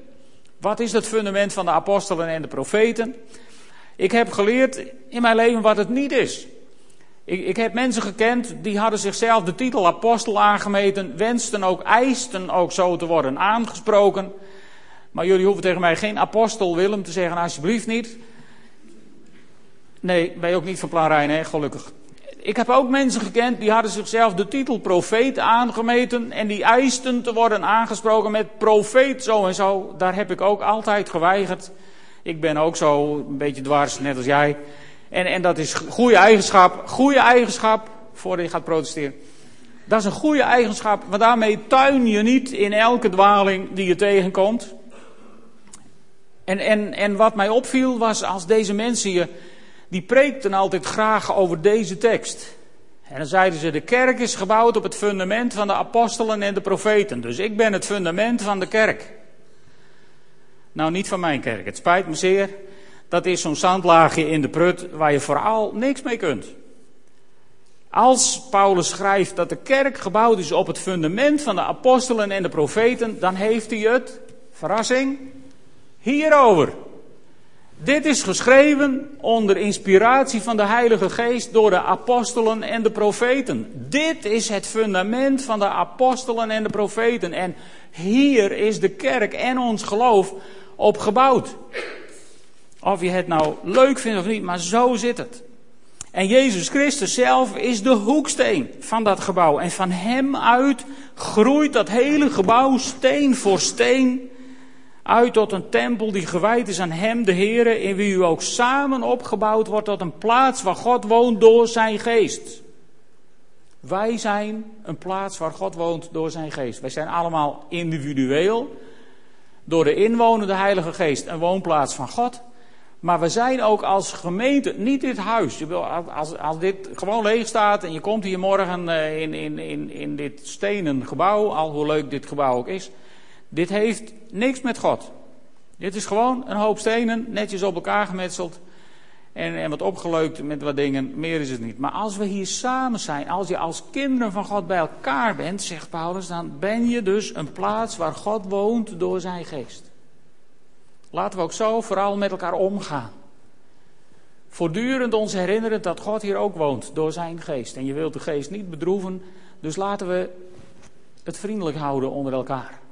Speaker 1: Wat is het fundament van de apostelen en de profeten? Ik heb geleerd in mijn leven wat het niet is. Ik, ik heb mensen gekend die hadden zichzelf de titel apostel aangemeten, wensten ook, eisten ook zo te worden aangesproken. Maar jullie hoeven tegen mij geen apostel Willem te zeggen, alsjeblieft niet. Nee, ben je ook niet van plan Rijn, hè? gelukkig. Ik heb ook mensen gekend die hadden zichzelf de titel profeet aangemeten en die eisten te worden aangesproken met profeet zo en zo. Daar heb ik ook altijd geweigerd. Ik ben ook zo een beetje dwars, net als jij. En, en dat is goede eigenschap. Goede eigenschap, voordat je gaat protesteren. Dat is een goede eigenschap, want daarmee tuin je niet in elke dwaling die je tegenkomt. En, en, en wat mij opviel was als deze mensen je, die preekten altijd graag over deze tekst. En dan zeiden ze, de kerk is gebouwd op het fundament van de apostelen en de profeten. Dus ik ben het fundament van de kerk. Nou, niet van mijn kerk. Het spijt me zeer. Dat is zo'n zandlaagje in de prut waar je vooral niks mee kunt. Als Paulus schrijft dat de kerk gebouwd is op het fundament van de apostelen en de profeten, dan heeft hij het, verrassing, hierover. Dit is geschreven onder inspiratie van de Heilige Geest door de apostelen en de profeten. Dit is het fundament van de apostelen en de profeten. En hier is de kerk en ons geloof op gebouwd. Of je het nou leuk vindt of niet, maar zo zit het. En Jezus Christus zelf is de hoeksteen van dat gebouw. En van hem uit groeit dat hele gebouw steen voor steen uit tot een tempel die gewijd is aan hem, de Heere, in wie u ook samen opgebouwd wordt tot een plaats waar God woont door zijn geest. Wij zijn een plaats waar God woont door zijn geest. Wij zijn allemaal individueel, door de inwonende Heilige Geest, een woonplaats van God. Maar we zijn ook als gemeente, niet dit huis. Als, als dit gewoon leeg staat en je komt hier morgen eh, in, in, in, in dit stenen gebouw, al hoe leuk dit gebouw ook is. Dit heeft niks met God. Dit is gewoon een hoop stenen, netjes op elkaar gemetseld. En, en wat opgeleukt met wat dingen, meer is het niet. Maar als we hier samen zijn, als je als kinderen van God bij elkaar bent, zegt Paulus, dan ben je dus een plaats waar God woont door zijn geest. Laten we ook zo vooral met elkaar omgaan. Voortdurend ons herinneren dat God hier ook woont door zijn geest. En je wilt de geest niet bedroeven, dus laten we het vriendelijk houden onder elkaar.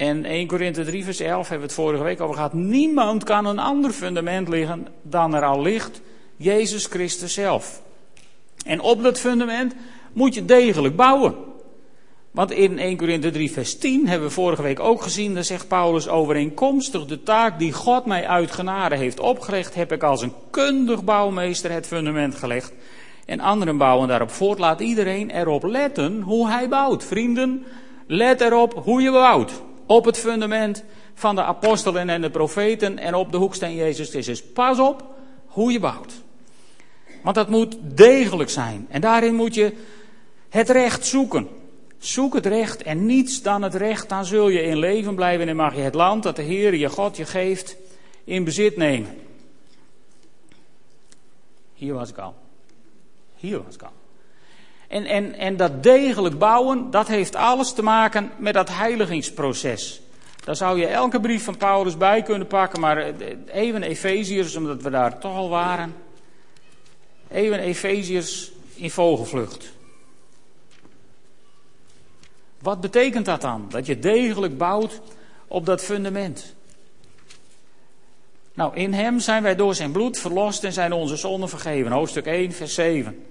Speaker 1: En 1 Korinthe 3 vers 11 hebben we het vorige week over gehad. Niemand kan een ander fundament liggen dan er al ligt Jezus Christus zelf. En op dat fundament moet je degelijk bouwen. Want in 1 Korinthe 3 vers 10 hebben we vorige week ook gezien, daar zegt Paulus overeenkomstig de taak die God mij uit genade heeft opgelegd, heb ik als een kundig bouwmeester het fundament gelegd. En anderen bouwen daarop voort. Laat iedereen erop letten hoe hij bouwt. Vrienden, let erop hoe je bouwt. Op het fundament van de apostelen en de profeten en op de hoeksteen Jezus Christus. Pas op hoe je bouwt. Want dat moet degelijk zijn. En daarin moet je het recht zoeken. Zoek het recht en niets dan het recht, dan zul je in leven blijven en mag je het land dat de Heer je God je geeft in bezit nemen. Hier was ik al. Hier was ik al. En, en, en dat degelijk bouwen, dat heeft alles te maken met dat heiligingsproces. Daar zou je elke brief van Paulus bij kunnen pakken, maar eh, even Efeziërs, omdat we daar toch al waren. Even Efeziërs in vogelvlucht. Wat betekent dat dan? Dat je degelijk bouwt op dat fundament. Nou, in hem zijn wij door zijn bloed verlost en zijn onze zonden vergeven. Hoofdstuk 1, vers 7.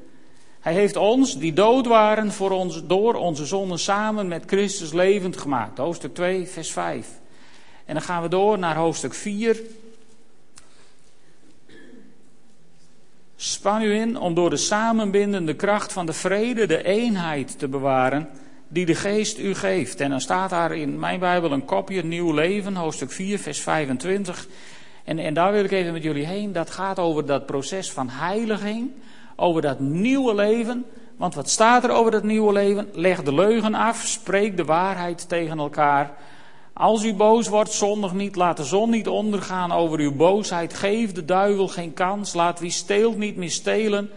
Speaker 1: Hij heeft ons, die dood waren voor ons, door onze zonden samen met Christus levend gemaakt. Hoofdstuk 2, vers 5. En dan gaan we door naar hoofdstuk 4. Span u in om door de samenbindende kracht van de vrede de eenheid te bewaren die de geest u geeft. En dan staat daar in mijn Bijbel een kopje, Nieuw Leven, hoofdstuk 4, vers 25. En, en daar wil ik even met jullie heen. Dat gaat over dat proces van heiliging over dat nieuwe leven. Want wat staat er over dat nieuwe leven? Leg de leugen af, spreek de waarheid tegen elkaar. Als u boos wordt, zondig niet. Laat de zon niet ondergaan over uw boosheid. Geef de duivel geen kans. Laat wie steelt niet meer stelen.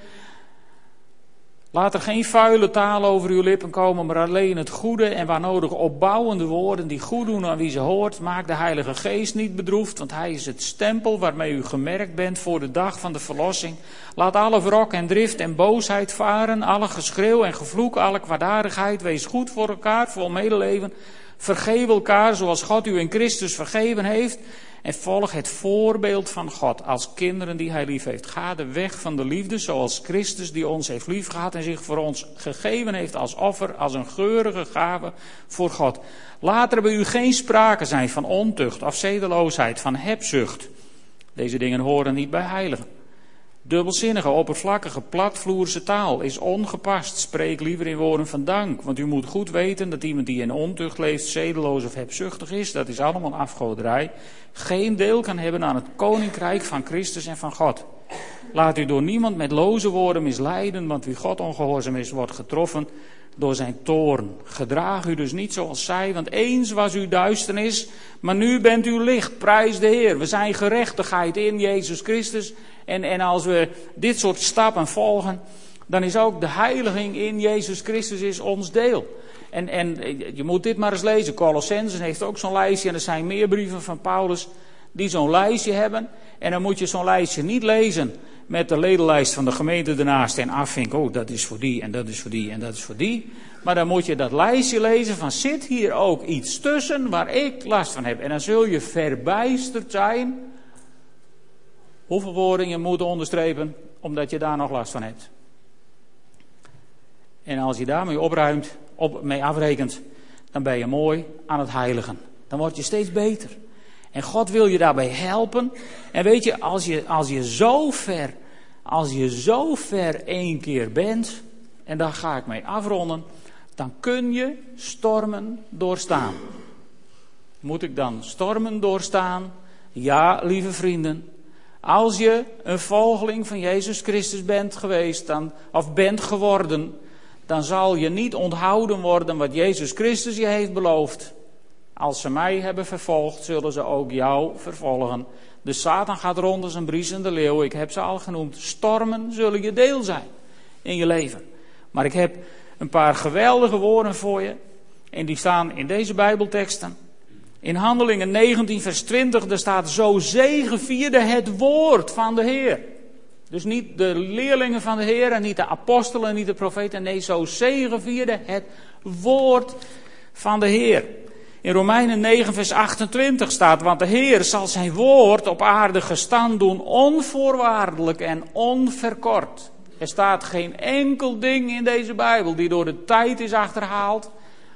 Speaker 1: Laat er geen vuile taal over uw lippen komen, maar alleen het goede en waar nodig opbouwende woorden die goed doen aan wie ze hoort. Maak de Heilige Geest niet bedroefd, want Hij is het stempel waarmee u gemerkt bent voor de dag van de verlossing. Laat alle wrok en drift en boosheid varen, alle geschreeuw en gevloek, alle kwaadaardigheid. Wees goed voor elkaar, vol medeleven. Vergeef elkaar zoals God u in Christus vergeven heeft. En volg het voorbeeld van God als kinderen die Hij lief heeft. Ga de weg van de liefde zoals Christus die ons heeft lief gehad en zich voor ons gegeven heeft als offer, als een geurige gave voor God. Laat er bij u geen sprake zijn van ontucht of zedeloosheid, van hebzucht. Deze dingen horen niet bij heiligen. Dubbelzinnige, oppervlakkige, platvloerse taal is ongepast. Spreek liever in woorden van dank. Want u moet goed weten dat iemand die in ontucht leeft, zedeloos of hebzuchtig is, dat is allemaal afgoderij, geen deel kan hebben aan het koninkrijk van Christus en van God. Laat u door niemand met loze woorden misleiden, want wie God ongehoorzaam is, wordt getroffen door zijn toorn. Gedraag u dus niet zoals zij, want eens was u duisternis, maar nu bent u licht. Prijs de Heer. We zijn gerechtigheid in Jezus Christus. En, en als we dit soort stappen volgen, dan is ook de heiliging in Jezus Christus is ons deel. En, en je moet dit maar eens lezen. Colossensen heeft ook zo'n lijstje. En er zijn meer brieven van Paulus die zo'n lijstje hebben. En dan moet je zo'n lijstje niet lezen met de ledenlijst van de gemeente ernaast en afvinken. Oh, dat is voor die en dat is voor die en dat is voor die. Maar dan moet je dat lijstje lezen van zit hier ook iets tussen waar ik last van heb. En dan zul je verbijsterd zijn hoeveel woorden je moet onderstrepen omdat je daar nog last van hebt. En als je daarmee opruimt, op, mee afrekent, dan ben je mooi aan het heiligen. Dan word je steeds beter. En God wil je daarbij helpen. En weet je, als je, als je zo ver, als je zo ver één keer bent, en daar ga ik mee afronden, dan kun je stormen doorstaan. Moet ik dan stormen doorstaan? Ja, lieve vrienden. Als je een volgeling van Jezus Christus bent geweest, dan, of bent geworden, dan zal je niet onthouden worden wat Jezus Christus je heeft beloofd. Als ze mij hebben vervolgd, zullen ze ook jou vervolgen. De Satan gaat rond als een briesende leeuw. Ik heb ze al genoemd. Stormen zullen je deel zijn in je leven. Maar ik heb een paar geweldige woorden voor je. En die staan in deze Bijbelteksten. In Handelingen 19, vers 20, daar staat: Zo zegevierde het woord van de Heer. Dus niet de leerlingen van de Heer en niet de apostelen, niet de profeten. Nee, zo zegevierde het woord van de Heer. In Romeinen 9, vers 28 staat: Want de Heer zal zijn woord op aarde gestand doen, onvoorwaardelijk en onverkort. Er staat geen enkel ding in deze Bijbel die door de tijd is achterhaald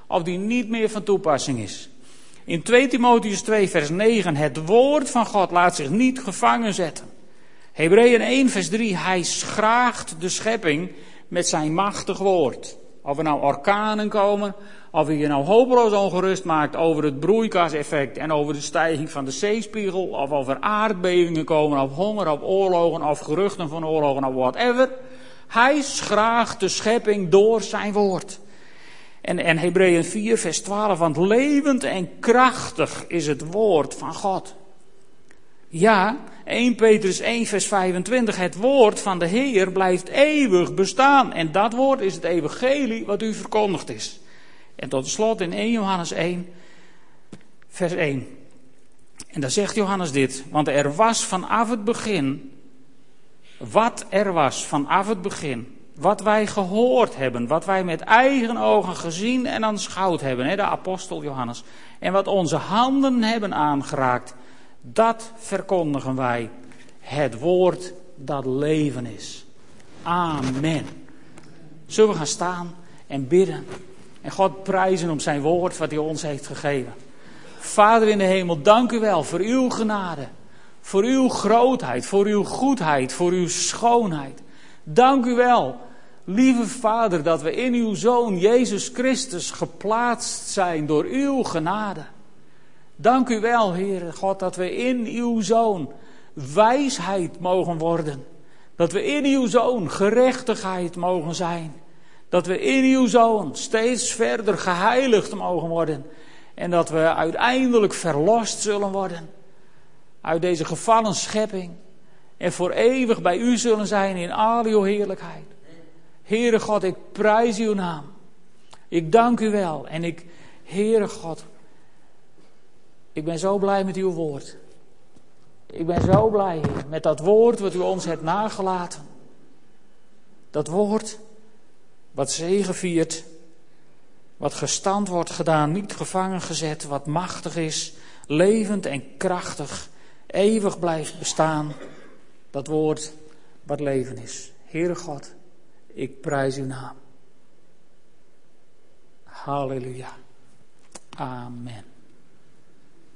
Speaker 1: of die niet meer van toepassing is. In 2 Timotheus 2, vers 9: Het woord van God laat zich niet gevangen zetten. Hebreeën 1, vers 3: Hij schraagt de schepping met zijn machtig woord. Of er nou orkanen komen, of je nou hopeloos ongerust maakt over het broeikaseffect en over de stijging van de zeespiegel, of over aardbevingen komen, of honger, of oorlogen, of geruchten van oorlogen, of whatever. Hij schraagt de schepping door zijn woord. En, en Hebreeën 4, vers 12, want levend en krachtig is het woord van God. Ja, 1 Petrus 1, vers 25, het woord van de Heer blijft eeuwig bestaan. En dat woord is het evangelie wat u verkondigd is. En tot slot in 1 Johannes 1, vers 1. En daar zegt Johannes dit, want er was vanaf het begin, wat er was vanaf het begin, wat wij gehoord hebben, wat wij met eigen ogen gezien en aanschouwd hebben, hè, de apostel Johannes, en wat onze handen hebben aangeraakt, dat verkondigen wij. Het woord dat leven is. Amen. Zullen we gaan staan en bidden en God prijzen om zijn woord wat hij ons heeft gegeven. Vader in de hemel, dank u wel voor uw genade, voor uw grootheid, voor uw goedheid, voor uw schoonheid. Dank u wel Lieve Vader, dat we in uw Zoon Jezus Christus geplaatst zijn door uw genade. Dank u wel, Heere God, dat we in uw Zoon wijsheid mogen worden. Dat we in uw Zoon gerechtigheid mogen zijn. Dat we in uw Zoon steeds verder geheiligd mogen worden. En dat we uiteindelijk verlost zullen worden uit deze gevallen schepping. En voor eeuwig bij u zullen zijn in al uw heerlijkheid. Heere God, ik prijs uw naam. Ik dank u wel. En ik, Heere God, ik ben zo blij met uw woord. Ik ben zo blij, met dat woord wat u ons hebt nagelaten. Dat woord wat zegeviert, wat gestand wordt gedaan, niet gevangen gezet, wat machtig is, levend en krachtig, eeuwig blijft bestaan. Dat woord wat leven is. Heere God, ik prijs uw naam. Halleluja. Amen.